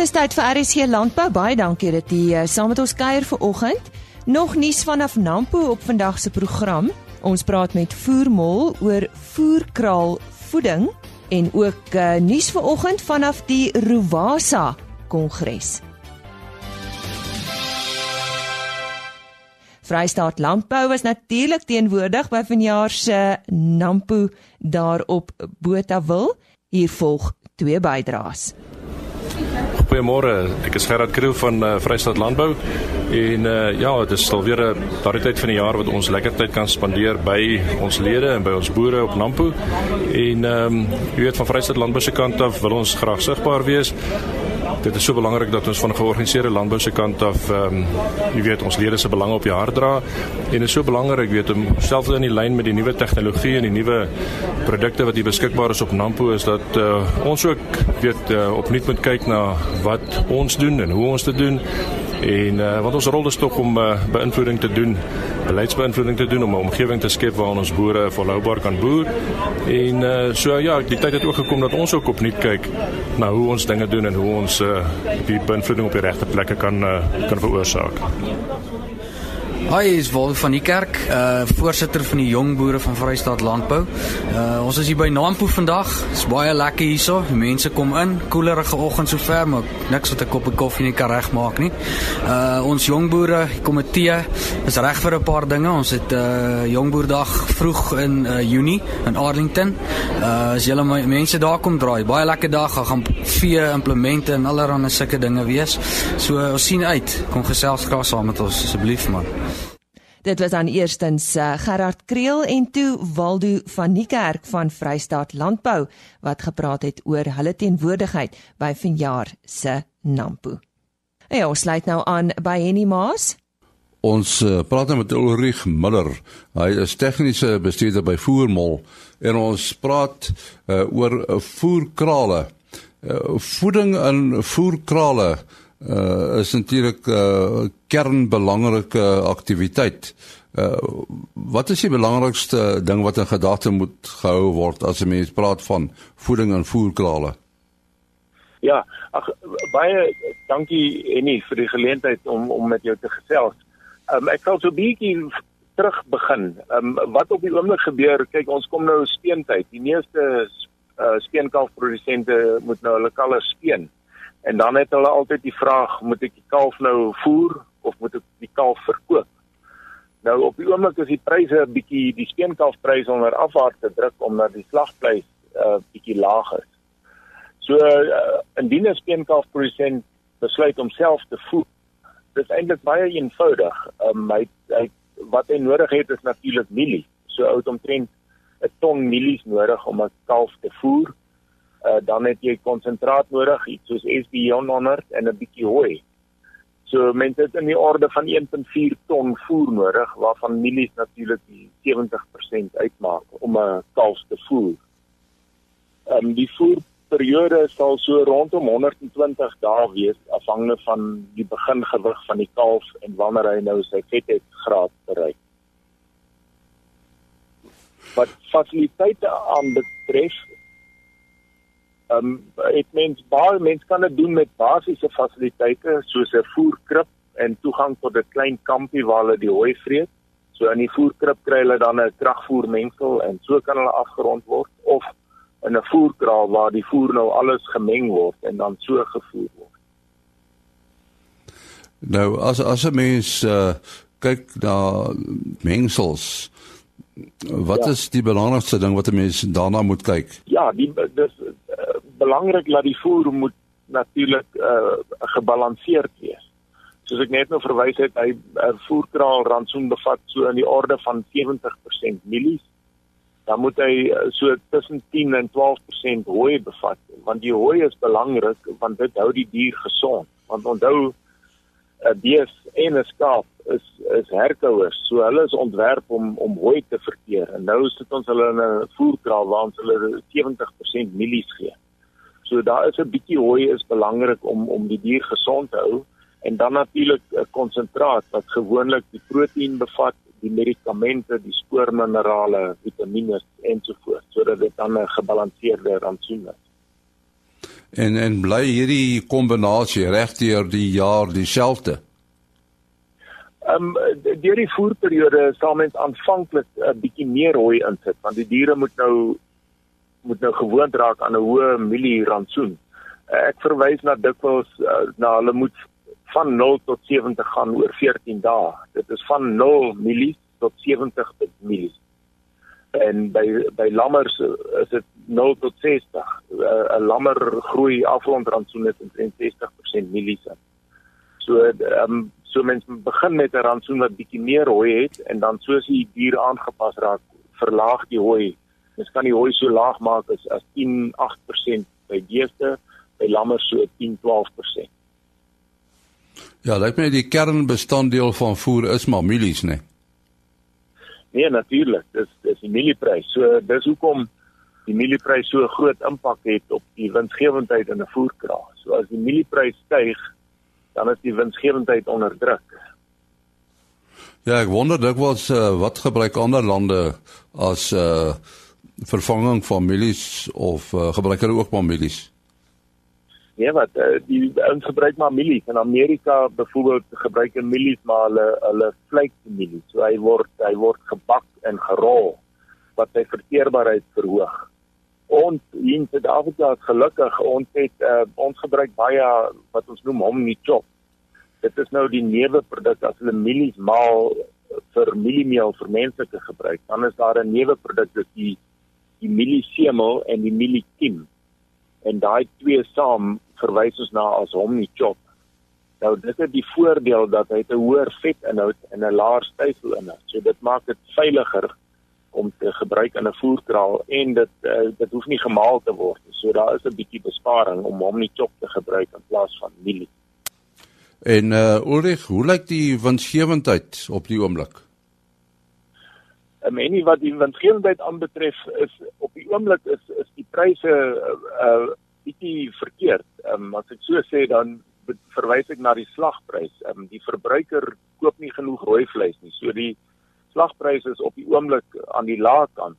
Dis tyd vir RSC Landbou. Baie dankie dat jy uh, saam met ons kuier vanoggend. Nog nuus vanaf Nampo op vandag se program. Ons praat met Voermol oor voerkraal voeding en ook uh, nuus vanoggend vanaf die Rovasa Kongres. Vrystaat Landbou was natuurlik teenwoordig by vanjaar se Nampo daar op Botawil. Hier volg twee bydraes. Goeiemôre, ek is Gerard Kriel van uh, Vrystaat Landbou. En uh, ja, dit is al weer 'n daardie tyd van die jaar wat ons lekker tyd kan spandeer by ons lede en by ons boere op Nampo. En ehm um, jy weet van Vrystaat Landbou se kant af wil ons graag sigbaar wees. Dit is so belangrik dat ons van 'n georganiseerde landbou se kant af ehm um, jy weet ons lede se belange op die hart dra. En dit is so belangrik weet om selfs in die lyn met die nuwe tegnologie en die nuwe produkte wat hier beskikbaar is op Nampo is dat uh, ons ook weet uh, opnuut moet kyk na wat ons doen en hoe ons dit doen En uh, want ons rol is tog om uh, beïnvloeding te doen, beleidsbeïnvloeding te doen om 'n omgewing te skep waar ons boere volhoubaar kan boer. En uh, so ja, die tyd het ook gekom dat ons ook opnuut kyk na hoe ons dinge doen en hoe ons uh, die beïnvloeding op die regte plekke kan uh, kan veroorsaak. Hi, is Wolf van die kerk, uh voorsitter van die jong boere van Vrystaat Landbou. Uh ons is hier by Nampo vandag. Dit's baie lekker hierso. Die mense kom in, koelerige oggend sover, maar niks wat 'n koppie koffie nie kan regmaak nie. Uh ons jong boere komitee is reg vir 'n paar dinge. Ons het uh jong boerdag vroeg in uh Junie in Arlington. Uh as julle mense daar kom draai, baie lekker dag, gaan vee implemente en allerlei sulke dinge wees. So ons sien uit. Kom gesels graag saam met ons asseblief man. Dit was dan eerstens uh, Gerard Kriel en toe Waldo van Niekerk van Vrystaat Landbou wat gepraat het oor hulle teenwoordigheid by vanjaar se Nampo. Ja, ons sluit nou aan by Henny Maas. Ons uh, praat nou met Ulrich Miller. Hy is tegniese bestuurder by Voermol en ons praat uh, oor voerkrale. Uh, voeding in voerkrale uh is natuurlik 'n uh, kernbelangrike aktiwiteit. Uh wat is die belangrikste ding wat in gedagte moet gehou word as 'n mens praat van voeding en voerkrale? Ja, ag baie dankie Annie vir die geleentheid om om met jou te gesels. Um ek sal so 'n bietjie terug begin. Um wat op die oomblik gebeur, kyk ons kom nou speentyd. Die meeste uh speenkalfprodusente moet nou hulle kalvers speen. En dan het hulle altyd die vraag, moet ek die kalf nou voer of moet ek die kalf verkoop? Nou op die oomblik is die pryse 'n bietjie die speenkalfpryse onder afwaarts te druk omdat die slagvleis 'n uh, bietjie laag is. So uh, indien 'n speenkalfprodusent besluit om self te voer, dis eintlik baie eenvoudig. Um, hy, hy wat hy nodig het is natuurlik mielie. So oud omtrent 'n ton mielies nodig om 'n kalf te voer uh, dan het jy konsentraat nodig iets soos SB 100 en 'n bietjie hooi. So mense het in die orde van 1.4 ton voer nodig waarvan mielies natuurlik die 70% uitmaak om 'n kalf te voer. Ehm um, die voerperiode sal so rondom 120 dae wees afhangende van die begingewig van die kalf en wanneer hy nou sy vetheid graad bereik. Wat fasiliteite aanbetref, Ehm um, dit mens baie mense kan dit doen met basiese fasiliteite soos 'n voerkrib en toegang tot 'n klein kampie waar hulle die hooi vreet. So in die voerkrib kry hulle dan 'n kragvoermengsel en so kan hulle afgerond word of in 'n voerkraal waar die voer nou alles gemeng word en dan so gevoer word. Nou as as 'n mens uh, kyk na mengsels wat ja. is die belangrikste ding wat 'n mens daarna moet kyk? Ja, die dis belangrik dat die voer moet natuurlik uh, gebalanseerd wees. Soos ek net nou verwys het, hy uh, voerkraal rantsoen bevat so in die orde van 70% mielies. Dan moet hy uh, so tussen 10 en 12% hooi bevat, want die hooi is belangrik want dit hou die dier gesond. Want onthou 'n uh, bees en 'n skaap is is herkouers. So hulle is ontwerp om om hooi te verteer. En nou sit ons hulle in 'n voerkraal waar ons hulle 70% mielies gee. So daar is 'n bietjie hooi is belangrik om om die dier gesond te hou en dan natuurlik 'n konsentraat wat gewoonlik die proteïen bevat, die medikamente, die spoorminerale, vitamiene ensovoorts sodat dit dan 'n gebalanseerde rantsoen is. En en bly hierdie kombinasie regdeur die jaar dieselfde. Ehm um, deur die voerperiode sal mens aanvanklik 'n bietjie meer rooi insit want die diere moet nou moet nou gewoond raak aan 'n hoë mielie rantsoen. Ek verwys na dikwels uh, na hulle moet van 0 tot 70 gaan oor 14 dae. Dit is van 0 mielies tot 70 mielies. En by by lammers is dit 0 tot 60. 'n uh, Lammer groei afrondrandsoen het omtrent 60% mielies. So um, so mense begin met 'n randsoen wat bietjie meer hooi het en dan soos die dier aangepas raak, verlaag die hooi. Mens kan die hooi so laag maak as as 10-8% by beeste, by lammers so 10-12%. Ja, lyk my die kernbestanddeel van voer is maar mielies, né? Nee. nee, natuurlik. Dis dis die mielieprys. So dis hoekom die mielieprys so groot impak het op die winsgewendheid in 'n voerkraal. So as die mielieprys styg, dan is die winsgewendheid onder druk. Ja, ek wonder dit was uh, wat gebruik ander lande as uh, vervanging van mielies of uh, gebruik hulle ook maar mielies? Nee, wat uh, die ons gebruik maar mielies in Amerika byvoorbeeld gebruik hulle mielies maar hulle hulle vleismielies. So hy word hy word gebak en gerol wat sy verteerbaarheid verhoog. Ons in Suid-Afrika is gelukkig ons het uh, ons gebruik baie wat ons noem hominy chop. Dit is nou die neuwe produk as hulle mielies maal vir mieliemeel vir menslike gebruik. Dan is daar 'n neuwe produk wat die die mieliesemel en die mieliekiem en daai twee saam verwys ons na as hominy chop. Nou dit het die voordeel dat hy 'n hoër vetinhoud en 'n laer stywelinhoud. So dit maak dit veiliger om te gebruik in 'n voerkraal en dit uh, dit hoef nie gemaal te word nie. So daar is 'n bietjie besparing om hominy chop te gebruik in plaas van mielie. En uh Ulrich, hoe lyk die winsgewendheid op die oomblik? En menie wat die winsgewendheid aanbetref is op die oomblik is is die pryse uh bietjie verkeerd. Ehm um, as ek so sê dan verwys ek na die slagprys. Ehm um, die verbruiker koop nie genoeg rooi vleis nie. So die slagprys is op die oomblik aan die lae kant.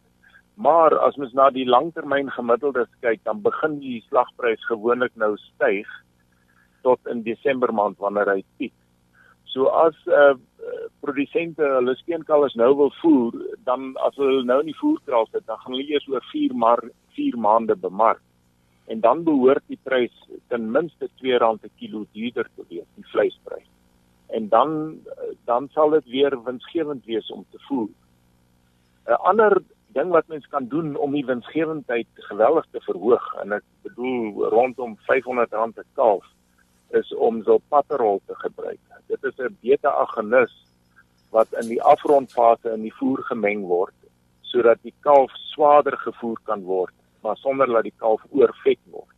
Maar as mens na die langtermyn gemiddeldes kyk, dan begin die slagprys gewoonlik nou styg tot in Desember maand wanneer hy piek. So as uh, produsente hulle steenkalvers nou wil voer, dan as hulle nou in die voerkraal sit, dan gaan hulle eers oor 4 maar 4 maande bemark en dan behoort die prys ten minste R2 per kilo duurder te wees, die vleisprys. En dan dan sal dit weer winsgewend wees om te voer. 'n Ander ding wat mens kan doen om die winsgewendheid geweldig te verhoog en ek bedoel rondom R500 per kalf is om zolpaterol te gebruik. Dit is 'n beta-agonis wat in die afrondfase in die voer gemeng word sodat die kalf swaarder gevoer kan word maar sonder dat die kalf oorvet word.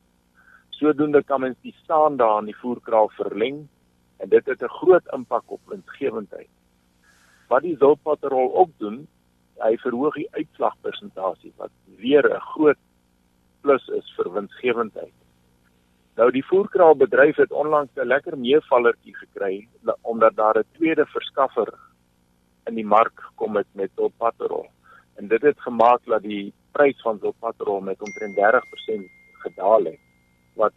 Sodoende kan mens die staan daar in die voerkraal verleng en dit het 'n groot impak op winsgewendheid. Wat die zulpaterol ook doen, hy verhoog die uitslagpersentasie wat weer 'n groot plus is vir winsgewendheid. Nou die voerkraalbedryf het onlangs 'n lekker meevallertjie gekry omdat daar 'n tweede verskaffer in die mark kom met met zulpaterol. En dit het gemaak dat die prys van Zolpatrol met omtrent 30% gedaal het wat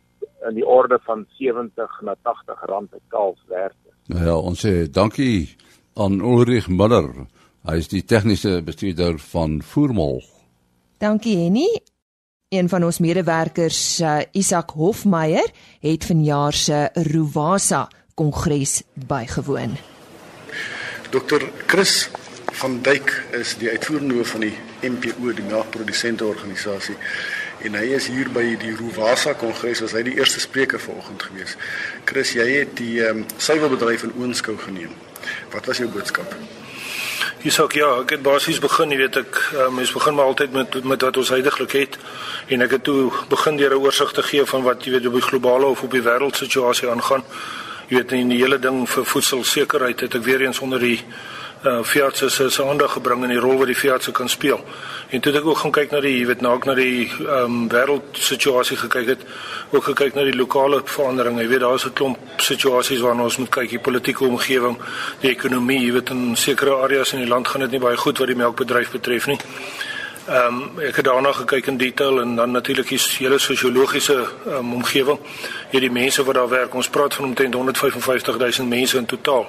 in die orde van 70 na 80 rand per kalf werd is. Nou ja, ons sê dankie aan Ulrich Müller. Hy is die tegniese bestuurder van Voermol. Dankie Henny. Een van ons medewerkers, uh, Isak Hofmeyer, het vanjaar se Ruwasa kongres bygewoon. Dr. Chris van Duyk is die uitvoerende hoof van die MPO die melkprodusente organisasie en hy is hier by die Ruwasa kongres as hy die eerste spreker vanoggend gewees. Chris, jy het die um, suiwerbedryf in oënskou geneem. Wat was jou boodskap? Isak, ja, ek het basies begin, jy weet ek um, mens begin maar altyd met met wat ons heidaglik het en ek het toe begin deur 'n oorsig te gee van wat jy weet op die globale of op die wêreldsituasie aangaan. Jy weet in die hele ding vir voedselsekerheid het ek weer eens onder die uh Fiat se se aandag gebring in die rol wat die Fiat se kan speel. En toe het ek ook gaan kyk na die, jy weet, na ook na die ehm um, wêreldsituasie gekyk het, ook gekyk na die lokale veranderinge. Jy weet, daar is 'n klomp situasies waarna ons moet kyk, die politieke omgewing, die ekonomie, jy weet, in sekere areas in die land gaan dit nie baie goed wat die melkbedryf betref nie. Ehm um, ek het daarna gekyk in detail en dan natuurlik die hele sosiologiese um, omgewing. Hierdie mense wat daar werk, ons praat van omtrent 155 000 mense in totaal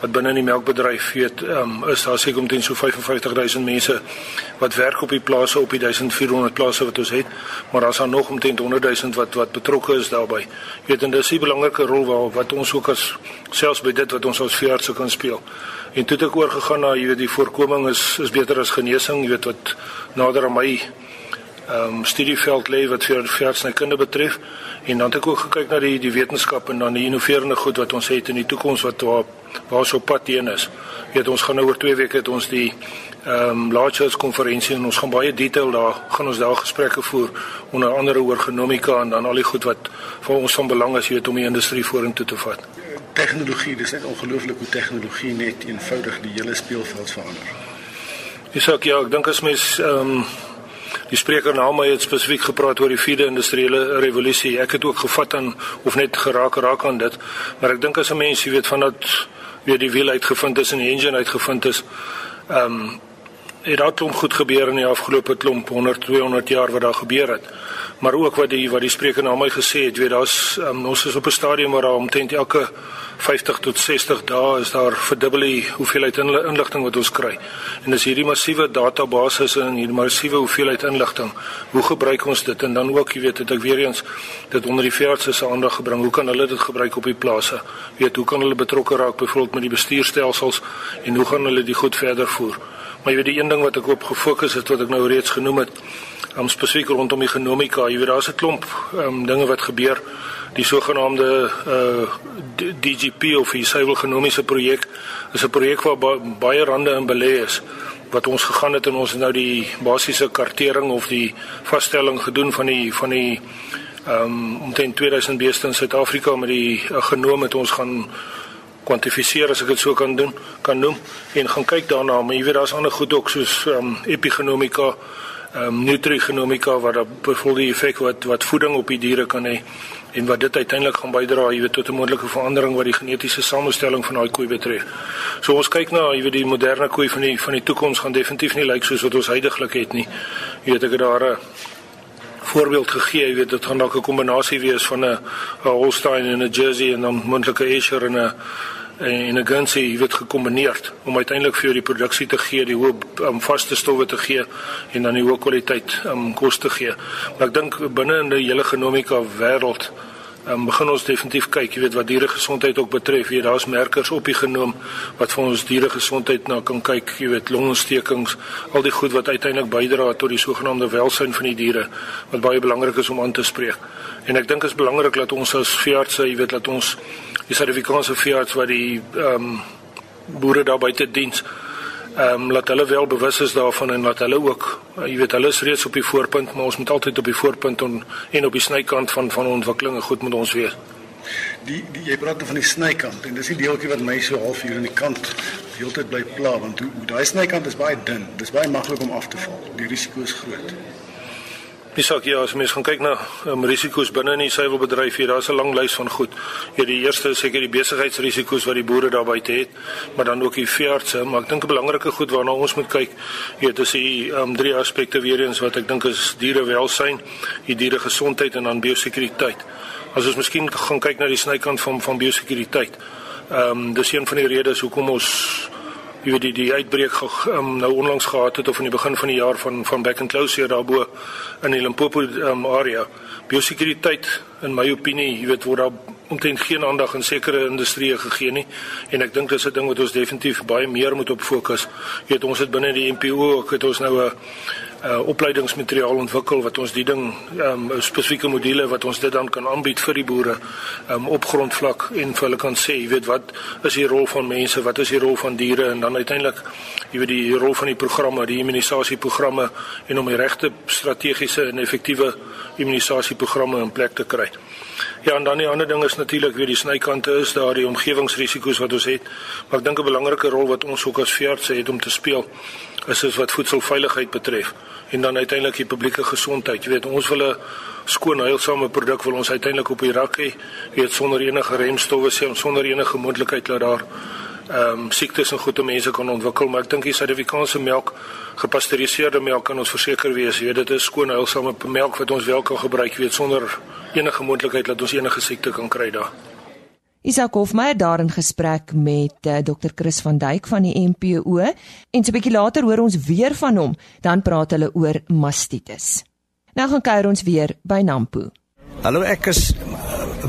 wat binne in die melkbedryf weet, ehm um, is daar seker omtrent so 55 000 mense wat werk op die plase op die 1400 plase wat ons het, maar daar's dan nog omtrent 100 000 wat wat betrokke is daarbey. Jy weet en dis 'n belangrike rol waar wat ons ook as selfs by dit wat ons as veeartse kan speel. En toe het ek oorgegaan na jy weet die voorkoming is is beter as genesing, jy weet wat nader aan my ehm um, studieveld lê wat vir veeartsnykunde betref. En dan het ek ook gekyk na die die wetenskap en dan die innoverende goed wat ons het in die toekoms wat waar waar so pad heen is. Jy weet ons gaan nou oor 2 weke het ons die ehm um, Large konferensie en ons gaan baie detail daar gaan ons daar gesprekke voer onder andere oor genomika en dan al die goed wat vir ons van belang is jy weet om die industrie vorentoe te vat tegnologie, dis net ongelooflik hoe tegnologie net eenvoudig die hele speelveld verander. Dis ook ja, ek dink as mens ehm um, die spreker na my het spesifiek gepraat oor die vierde industriële revolusie. Ek het ook gevat aan of net geraak raak aan dit. Maar ek dink as 'n mens, jy weet van dat weer die wiel uitgevind is en die engine uitgevind is, ehm um, het daar klomp goed gebeur in die afgelope klomp 100 200 jaar wat daar gebeur het maar ook wat die wat die spreker na my gesê het weet daar's um, ons is op 'n stadium waar daar omtrent elke 50 tot 60 dae is daar verdubbel die hoeveelheid inligting wat ons kry. En dis hierdie massiewe databasisse en hierdie massiewe hoeveelheid inligting. Hoe gebruik ons dit? En dan ook, jy weet, het ek weer eens dit onder die veeartse se aandag gebring. Hoe kan hulle dit gebruik op die plase? Weet, hoe kan hulle betrokke raak byvoorbeeld met die bestuurstelsels en hoe gaan hulle dit goed verder voer? Maar jy weet die een ding wat ek op gefokus het wat ek nou reeds genoem het, om spesifiek rondom die genomika, jy weet daar's 'n klomp um, dinge wat gebeur. Die sogenaamde uh DGP of die suiwel genomiese projek is 'n projek waar ba baie rande in belê is wat ons gegaan het en ons het nou die basiese kartering of die vaststelling gedoen van die van die ehm um, omtrent 2000 beeste in Suid-Afrika met die uh, genoom het ons gaan kwantifiseer as ek dit so kan doen kan noem en gaan kyk daarna. Maar jy weet daar's ander goed ook soos ehm um, epigenomika ehm um, nutrigenomika wat dan byvoorbeeld die effek wat wat voeding op die diere kan hê en wat dit uiteindelik gaan bydra, jy weet, tot 'n moontlike verandering wat die genetiese samestelling van daai koei betref. So ons kyk na, jy weet, die moderne koei van die van die toekoms gaan definitief nie lyk soos wat ons heidaglik het nie. Jy weet ek het daar 'n voorbeeld gegee, jy weet, dit gaan dalk 'n kombinasie wees van 'n Holstein en 'n Jersey en dan moontlike Ayrshire en 'n en 'n Guernsey, jy weet, gekombineer om uiteindelik vir jou die produksie te gee, die hoë um, vaste stowwe te gee en dan die hoë kwaliteit um, kos te gee. Maar ek dink binne in die hele genomika wêreld um, begin ons definitief kyk, jy weet wat diere gesondheid ook betref. Hier daar's merkers op die genoom wat vir ons diere gesondheid na kan kyk, jy weet longontstekings, al die goed wat uiteindelik bydra tot die sogenaamde welsyn van die diere wat baie belangrik is om aan te spreek. En ek dink dit is belangrik dat ons as veeartse, jy weet dat ons die sertifikaat se veearts wat die ehm um, boere daar buite diens ehm um, laat hulle wel bewus is daarvan en laat hulle ook uh, jy weet hulle is reeds op die voorpunt maar ons moet altyd op die voorpunt on, en op die snykant van van ontwikkelinge goed moet ons wees. Die, die jy praat van die snykant en dis die deeltjie wat my so half hier aan die kant die hele tyd bly pla want hoe daai snykant is baie dun. Dis baie maklik om af te val. Die risiko is groot. Dis ook ja, as mens gaan kyk na um, risiko's binne in die suiwelbedryf hier, daar's 'n lang lys van goed. Ja, die eerste is seker die besigheidsrisiko's wat die boere daarby het, maar dan ook die veeartse, maar ek dink 'n belangrike goed waarna ons moet kyk, ja, dis die um, drie aspekte weer eens wat ek dink is dierewelsyn, die dieregesondheid en dan biosekuriteit. As ons miskien gaan kyk na die snykant van van biosekuriteit. Ehm um, dis een van die redes hoekom ons jy weet die die uitbreek um, nou onlangs gehad het of in die begin van die jaar van van back and close hier daarbo in die Limpopo um, area. Biosekuriteit in my opinie, jy weet word daar omtrent geen aandag aan sekere industrieë gegee nie en ek dink dis 'n ding wat ons definitief baie meer moet op fokus. Jy weet ons het binne die NPO ook het ons nou 'n uh, opleidingsmateriaal ontwikkel wat ons die ding um, spesifieke module wat ons dit dan kan aanbied vir die boere um, op grondvlak en vir hulle kan sê jy weet wat is die rol van mense wat is die rol van diere en dan uiteindelik jy weet die rol van die programme die immunisasieprogramme en om die regte strategiese en effektiewe immunisasieprogramme in plek te kry. Ja, en dan die ander ding is natuurlik weer die snykante is daar die omgewingsrisiko's wat ons het. Maar ek dink 'n belangrike rol wat ons ook as veeartse het om te speel is is wat voedselveiligheid betref en dan uiteindelik die publieke gesondheid. Jy weet, ons wil 'n skoon heilsame produk wil ons uiteindelik op die rak hê. Weet sonder enige remstowwe sonder enige moontlikheid dat daar ehm um, siektes en goeie mense kan ontwikkel, maar ek dink die Suid-Afrikaanse melk, gepasteuriseerde melk kan ons verseker wees, jy weet dit is skoon heilsame melk wat ons wel kan gebruik, weet sonder enige moontlikheid dat ons enige siekte kan kry daar. Isak Hofmeyer daar in gesprek met uh, eh, Dr Chris van Duyk van die MPO en so 'n bietjie later hoor ons weer van hom, dan praat hulle oor mastitis. Nou gaan kuier ons weer by Nampo. Hallo, ek is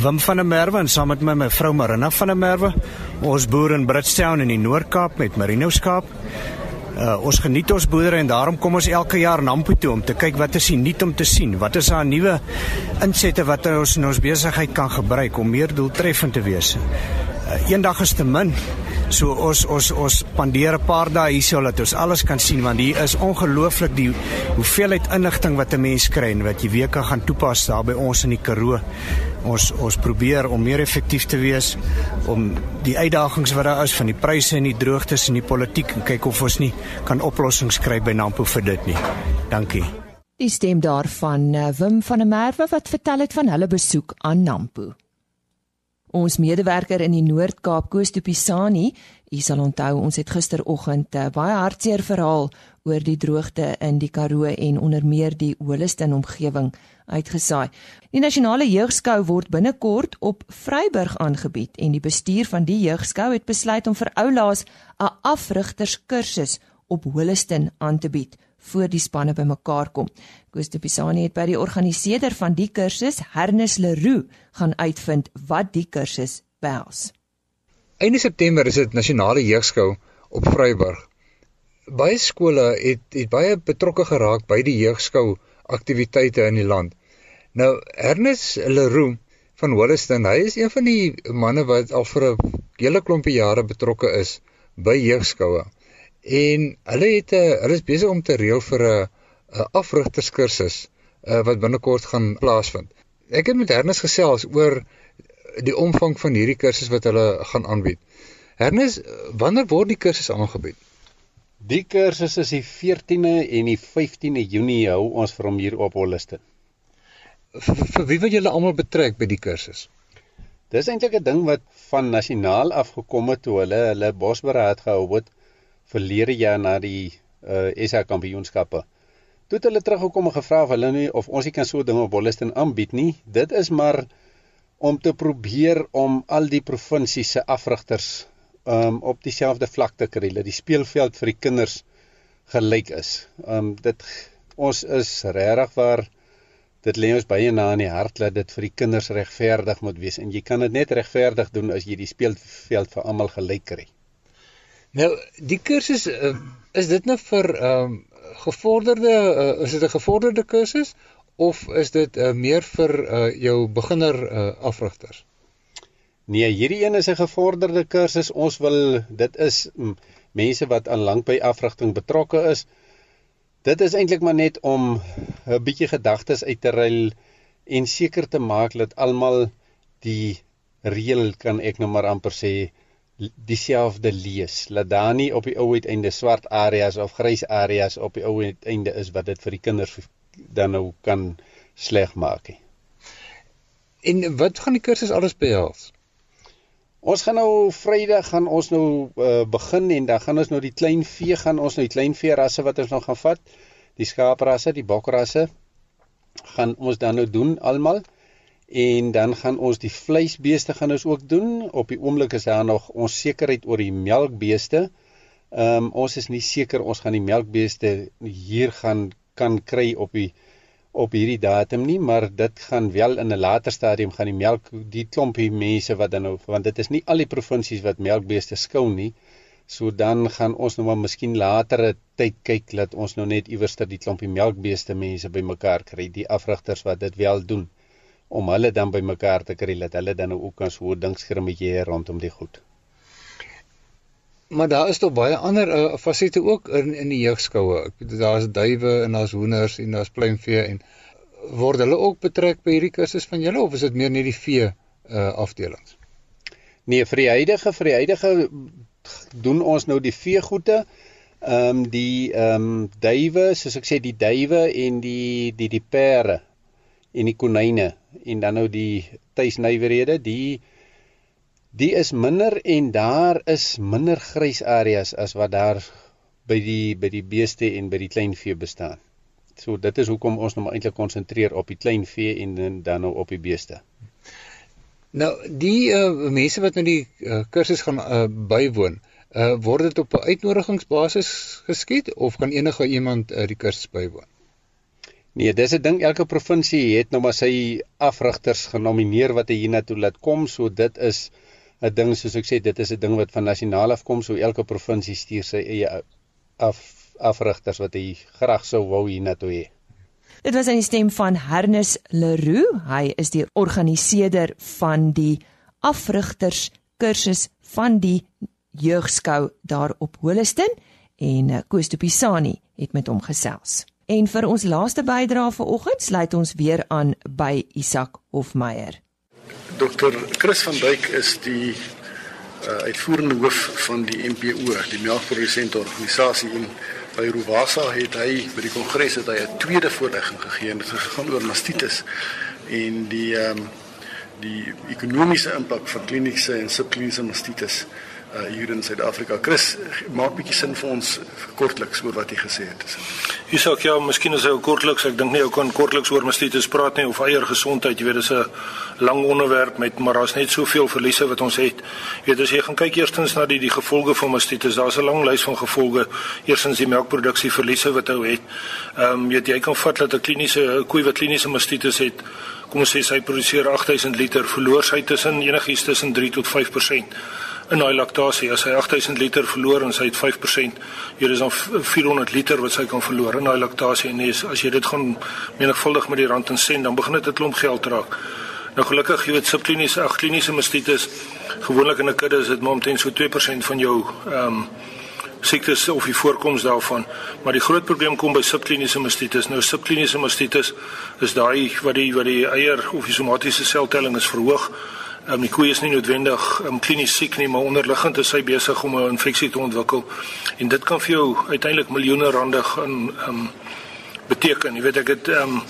Wim van der Merwe en saam met my my vrou Marina van der Merwe. Ons boer in Bridgetown in die Noord-Kaap met merino skaap. Uh, ons geniet ons boerdery en daarom kom ons elke jaar Nampo toe om te kyk wat is nuut om te sien. Wat is daar nuwe insette wat ons in ons besigheid kan gebruik om meer doeltreffend te wees. Uh, eendag is te min. So ons ons ons spandeer 'n paar dae hier sodat ons alles kan sien want hier is ongelooflik die hoeveelheid inligting wat 'n mens kry en wat jy weer kan gaan toepas daar by ons in die Karoo. Ons ons probeer om meer effektief te wees om die uitdagings wat daar is van die pryse en die droogtes en die politiek en kyk of ons nie kan oplossings kry by Nampo vir dit nie. Dankie. Die stem daarvan eh, Wim van der Merwe wat vertel het van hulle besoek aan Nampo. Ons medewerker in die Noord-Kaap, Koos de Pisani, u sal onthou ons het gisteroggend 'n baie hartseer verhaal oor die droogte in die Karoo en onder meer die Holliston omgewing uitgesaai. Die nasionale jeugskou word binnekort op Vryburg aangebied en die bestuur van die jeugskou het besluit om vir oulaas 'n afrigterskursus op Holliston aan te bied voor die spanne bymekaar kom. Koos de Pisani het by die organiseerder van die kursus, Hernis Leroux, gaan uitvind wat die kursus behels. Einde September is dit nasionale jeugskou op Vryburg. Baie skole het het baie betrokke geraak by die jeugskou aktiwiteite in die land. Nou Hernis Leroux van Holliston, hy is een van die manne wat al vir 'n hele klompie jare betrokke is by jeugskoue en hulle het 'n uh, hulle is besig om te reël vir 'n uh, afrigterskursus uh, wat binnekort gaan plaasvind. Ek het met Hernes gesels oor die omvang van hierdie kursus wat hulle gaan aanbied. Hernes, wanneer word die kursus aangebied? Die kursus is die 14de en die 15de Junie hou ons vir hom hier op Holliston. Vir wie wil julle almal betrek by die kursus? Dis eintlik 'n ding wat van nasionaal afgekom het toe hulle hulle bosberaad gehou het verlede jaar na die uh, SA kampioenskappe. Toe het hulle teruggekom en gevra of hulle nie of ons nie kan so dinge op Wolliston aanbied nie. Dit is maar om te probeer om al die provinsies se afrigters um op dieselfde vlak te kry, dat die speelveld vir die kinders gelyk is. Um dit ons is regtig waar dit lê ons baie na in die hart dat dit vir die kinders regverdig moet wees en jy kan dit net regverdig doen as jy die speelveld vir almal gelyk kry. Nou, die kursus uh, is dit nou vir ehm um, gevorderde uh, is dit 'n gevorderde kursus of is dit uh, meer vir uh, jou beginner uh, afrigters? Nee, hierdie een is 'n gevorderde kursus. Ons wil dit is um, mense wat aan lank by afrigting betrokke is. Dit is eintlik maar net om 'n bietjie gedagtes uit te ruil en seker te maak dat almal die reël kan ek nou maar amper sê dieselfde lees. Laat daar nie op die ou uiteinde swart areas of grys areas op die ou uiteinde is wat dit vir die kinders dan nou kan sleg maak nie. En wat gaan die kursus alles behels? Ons gaan nou Vrydag gaan ons nou uh, begin en dan gaan ons nou die klein vee gaan ons nou die klein vee rasse wat ons nog gaan vat. Die skaaprasse, die bokrasse gaan ons dan nou doen almal en dan gaan ons die vleisbeeste gaan ons ook doen. Op die oomblik is daar nog onsekerheid oor die melkbeeste. Ehm um, ons is nie seker ons gaan die melkbeeste hier gaan kan kry op die op hierdie datum nie, maar dit gaan wel in 'n later stadium gaan die melk die klompie mense wat dan nou want dit is nie al die provinsies wat melkbeeste skou nie. So dan gaan ons nou maar miskien latere tyd kyk dat ons nou net iewers ter die klompie melkbeeste mense bymekaar kry, die afrigters wat dit wel doen om hulle dan bymekaar te kry dat hulle dan ook kan so dinkskrimmetjie rondom die goed. Maar daar is tog baie ander uh, fasette ook in in die jeugskoue. Daar's duwe en daar's hoenders en daar's pluimvee en word hulle ook betrek by hierdie kursus van julle of is dit meer net die vee uh, afdelings? Nee, vir die huidige vir die huidige doen ons nou die veegoede. Ehm um, die ehm um, duwe, soos ek sê die duwe en die die die pere en die konyne en dan nou die tuisnywerhede die die is minder en daar is minder grys areas as wat daar by die by die beeste en by die kleinvee bestaan. So dit is hoekom ons nou maar eintlik konsentreer op die kleinvee en dan nou op die beeste. Nou die uh, mense wat nou die uh, kursus gaan uh, bywoon, uh, word dit op 'n uitnodigingsbasis geskied of kan enige iemand uh, die kursus bywoon? Nee, dis 'n ding elke provinsie het nou maar sy afrigters genomineer wat hy hiernatoe laat kom, so dit is 'n ding soos ek sê, dit is 'n ding wat van nasionaal af kom, so elke provinsie stuur sy eie af afrigters wat hy graag sou wou hiernatoe hê. Dit was 'n stem van Hernus Leroux. Hy is die organiseerder van die afrigters kursus van die jeugskou daar op Holliston en eh, Koos de Pisani het met hom gesels. En vir ons laaste bydrae vanoggend sluit ons weer aan by Isak Hofmeyer. Dr. Chris van Duyk is die uh, uitvoerende hoof van die MPO, die melkprodusente organisasie en by Rovasa het hy by die kongres het hy 'n tweede voorlegging gegee en dit het gegaan oor mastitis en die ehm um, die ekonomiese impak van kliniese en subkliniese mastitis uh, hier in Suid-Afrika. Chris, maak bietjie sin vir ons kortliks oor wat jy gesê het. Jy sê ja, miskien is hy kortliks, ek dink nie ou kan kortliks oor mastitis praat nie of eier gesondheid, jy weet dis 'n lang onderwerp met maar daar's net soveel verliese wat ons het. Jy weet as jy gaan kyk eerstens na die die gevolge van mastitis, daar's 'n lang lys van gevolge. Eerstens die melkproduksie verliese wat hy het. Ehm um, jy weet jy kan vat dat 'n kliniese koei wat kliniese mastitis het, kom ons sê sy produseer 8000 liter, verloor sy tussen enigiets tussen 3 tot 5% in daai laktasie as hy 8000 liter verloor en sy het 5%, hier is dan 400 liter wat sy kan verloor in daai laktasie en as, as jy dit gaan menigvuldig met die rand en sent, dan begin dit 'n klomp geld raak. Nou gelukkig, jy weet subkliniese, ag kliniese mastitis, gewoonlik in 'n kudde is dit maar omtrent so 2% van jou ehm um, siektes of die voorkoms daarvan. Maar die groot probleem kom by subkliniese mastitis. Nou subkliniese mastitis is daai wat die wat die eier of die somatiese seltelling is verhoog Um, die koe is nie noodwendig um, klinies siek nie, maar onderliggend is sy besig om 'n infeksie te ontwikkel. En dit kan vir jou uiteindelik miljoene rande gaan um, beteken. Jy weet ek het 'n um,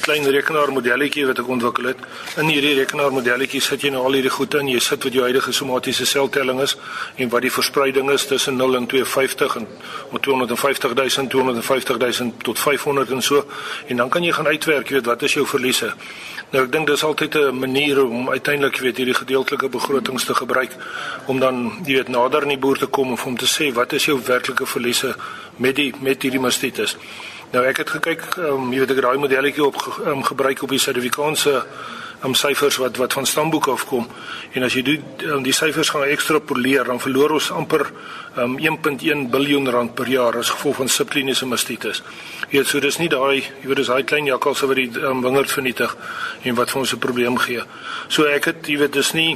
klein rekenaarmodelletjie wat ek ontwikkel het. In hierdie rekenaarmodelletjie sit jy nou al hierdie goed in. Jy sit wat jou huidige somatiese seltelling is en wat die verspreiding is tussen 0 en 250 en 250 000, 250 000 tot 500 en so. En dan kan jy gaan uitwerk, jy weet wat is jou verliese. Nou ek dink dis altyd 'n manier om uiteindelik weet hierdie gedeeltelike begrotings te gebruik om dan jy weet nader aan die boer te kom of om te sê wat is jou werklike verliese met die met hierdie mastitis. Nou ek het gekyk um, jy weet ek daai modelletjie op um, gebruik op die Suid-Afrikaanse um, syfers wat wat van stamboeke afkom en as jy die um, die syfers gaan ekstrapoleer dan verloor ons amper um, 1.1 biljoen rand per jaar as gevolg van subkliniese mastitis. Jy weet so dis nie daai jy weet dis daai klein jakkalse wat die um, wingerd vernietig en wat vir ons 'n probleem gee. So ek het jy weet dis nie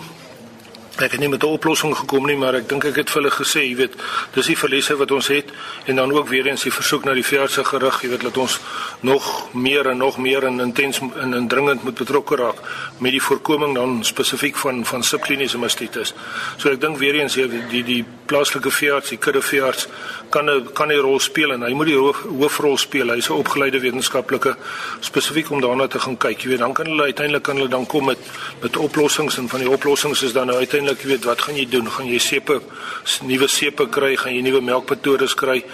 Ek het nie met 'n oplossing gekom nie, maar ek dink ek het vir hulle gesê, jy weet, dis die verliese wat ons het en dan ook weer eens die versoek na die veeartse gerig, jy weet, dat ons nog meer en nog meer en intens en indringend moet betrokke raak met die voorkoming dan spesifiek van van subkliniese mastitis. So ek dink weer eens die die, die plaaslike veearts, die kudde veearts kan 'n kan 'n rol speel en hy moet die hoof, hoofrol speel. Hy's 'n opgeleide wetenskaplike spesifiek om daarna te gaan kyk. Jy weet, dan kan hulle uiteindelik kan hulle dan kom met met oplossings en van die oplossings is dan nou uiteindelik uiteindelik weet wat gaan jy doen? Gaan jy sepe nuwe sepe kry? Gaan jy nuwe melkmetodes kry?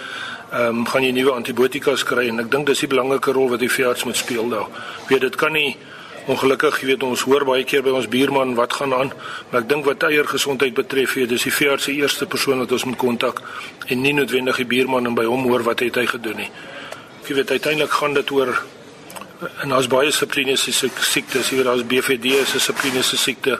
Ehm um, gaan jy nuwe antibiotikas kry? En ek dink dis die belangrike rol wat die veearts moet speel daar. Weet dit kan nie ongelukkig, jy weet ons hoor baie keer by ons buurman wat gaan aan, maar ek dink wat eiergesondheid betref, jy dis die veearts se eerste persoon wat ons moet kontak en nie noodwendig die buurman en by hom hoor wat het hy gedoen nie. Jy weet uiteindelik gaan dit oor en daar's baie subkliniese siektes, jy weet daar's BVD 'n subkliniese siekte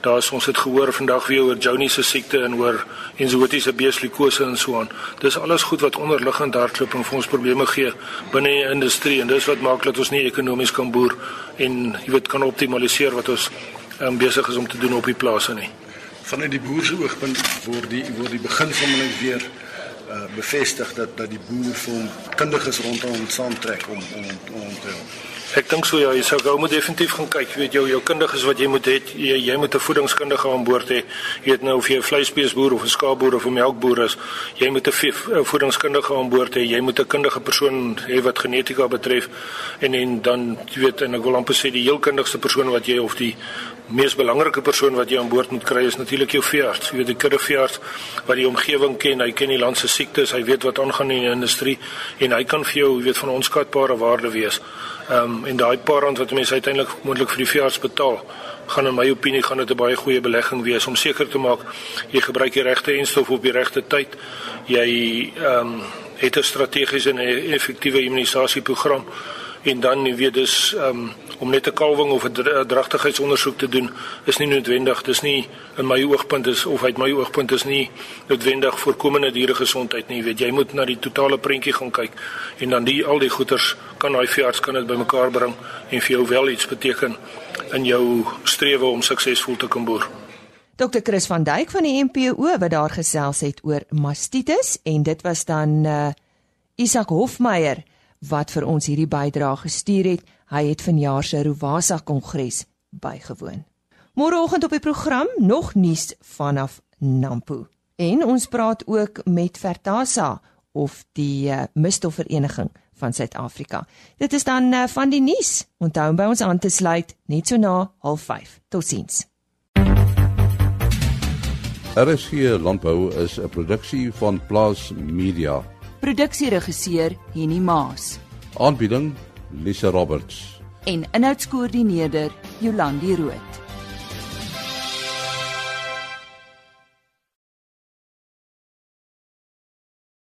daar's ons het gehoor vandag weer oor Johnny se siekte en oor enzootiese beeslikose en so aan. Dis alles goed wat onderliggend hardloop en vir ons probleme gee binne die industrie en dis wat maak dat ons nie ekonomies kan boer en jy weet kan optimaliseer wat ons um, besig is om te doen op die plase nie. Vanuit die boer se oogpunt word die word die begin van net weer uh, bevestig dat dat die boer vir hom kundiges rondom saamtrek om om om te help. Ek dink so ja, jy sou gou moet definitief gaan kyk, weet jy, jou kundiges wat jy moet hê, jy, jy moet 'n voedingskundige aan boord hê. Jy weet nou of jy 'n vleisbeesboer of 'n skaapboer of 'n melkboer is, jy moet 'n voedingskundige aan boord hê. Jy moet 'n kundige persoon hê wat genetika betref en en dan jy weet en ek wil amper sê die heel kundigste persoon wat jy of die mees belangrike persoon wat jy aan boord moet kry is natuurlik jou veearts. Jy weet die kudde veearts wat die omgewing ken, hy ken die land se siektes, hy weet wat aangaan in die industrie en hy kan vir jou, jy weet, van onskatbare waarde wees. Ehm um, en daai paar rand wat mense uiteindelik moontlik vir die veearts betaal, gaan in my opinie gaan dit 'n baie goeie belegging wees om seker te maak jy gebruik die regte enstof op die regte tyd. Jy ehm um, het 'n strategiese en effektiewe immunisasieprogram en dan jy weet dis um, om net 'n kalwing of 'n dragtigheidsondersoek te doen is nie noodwendig dis nie in my oogpunt is of uit my oogpunt is nie noodwendig voorkomende dieregesondheid nie. Weet jy moet na die totale prentjie gaan kyk en dan die al die goeters kan daai veearts kan dit bymekaar bring en vir jou wel iets beteken in jou strewe om suksesvol te kan boer. Dr Chris van Duyk van die MPO wat daar gesels het oor mastitis en dit was dan uh Isak Hofmeyer wat vir ons hierdie bydrae gestuur het. Hy het vanjaar se Rovasa Kongres bygewoon. Môreoggend op die program nog nuus vanaf Nampo. En ons praat ook met Vertasa of die uh, Misstofvereniging van Suid-Afrika. Dit is dan uh, van die nuus. Onthou om by ons aan te sluit net so na 05:30. Totsiens. RSG Landbou is 'n produksie van Plaas Media. Produksieregisseur Henny Maas. Aanbieding Lisa Roberts. En inhoudskoördineerder Jolandi Root.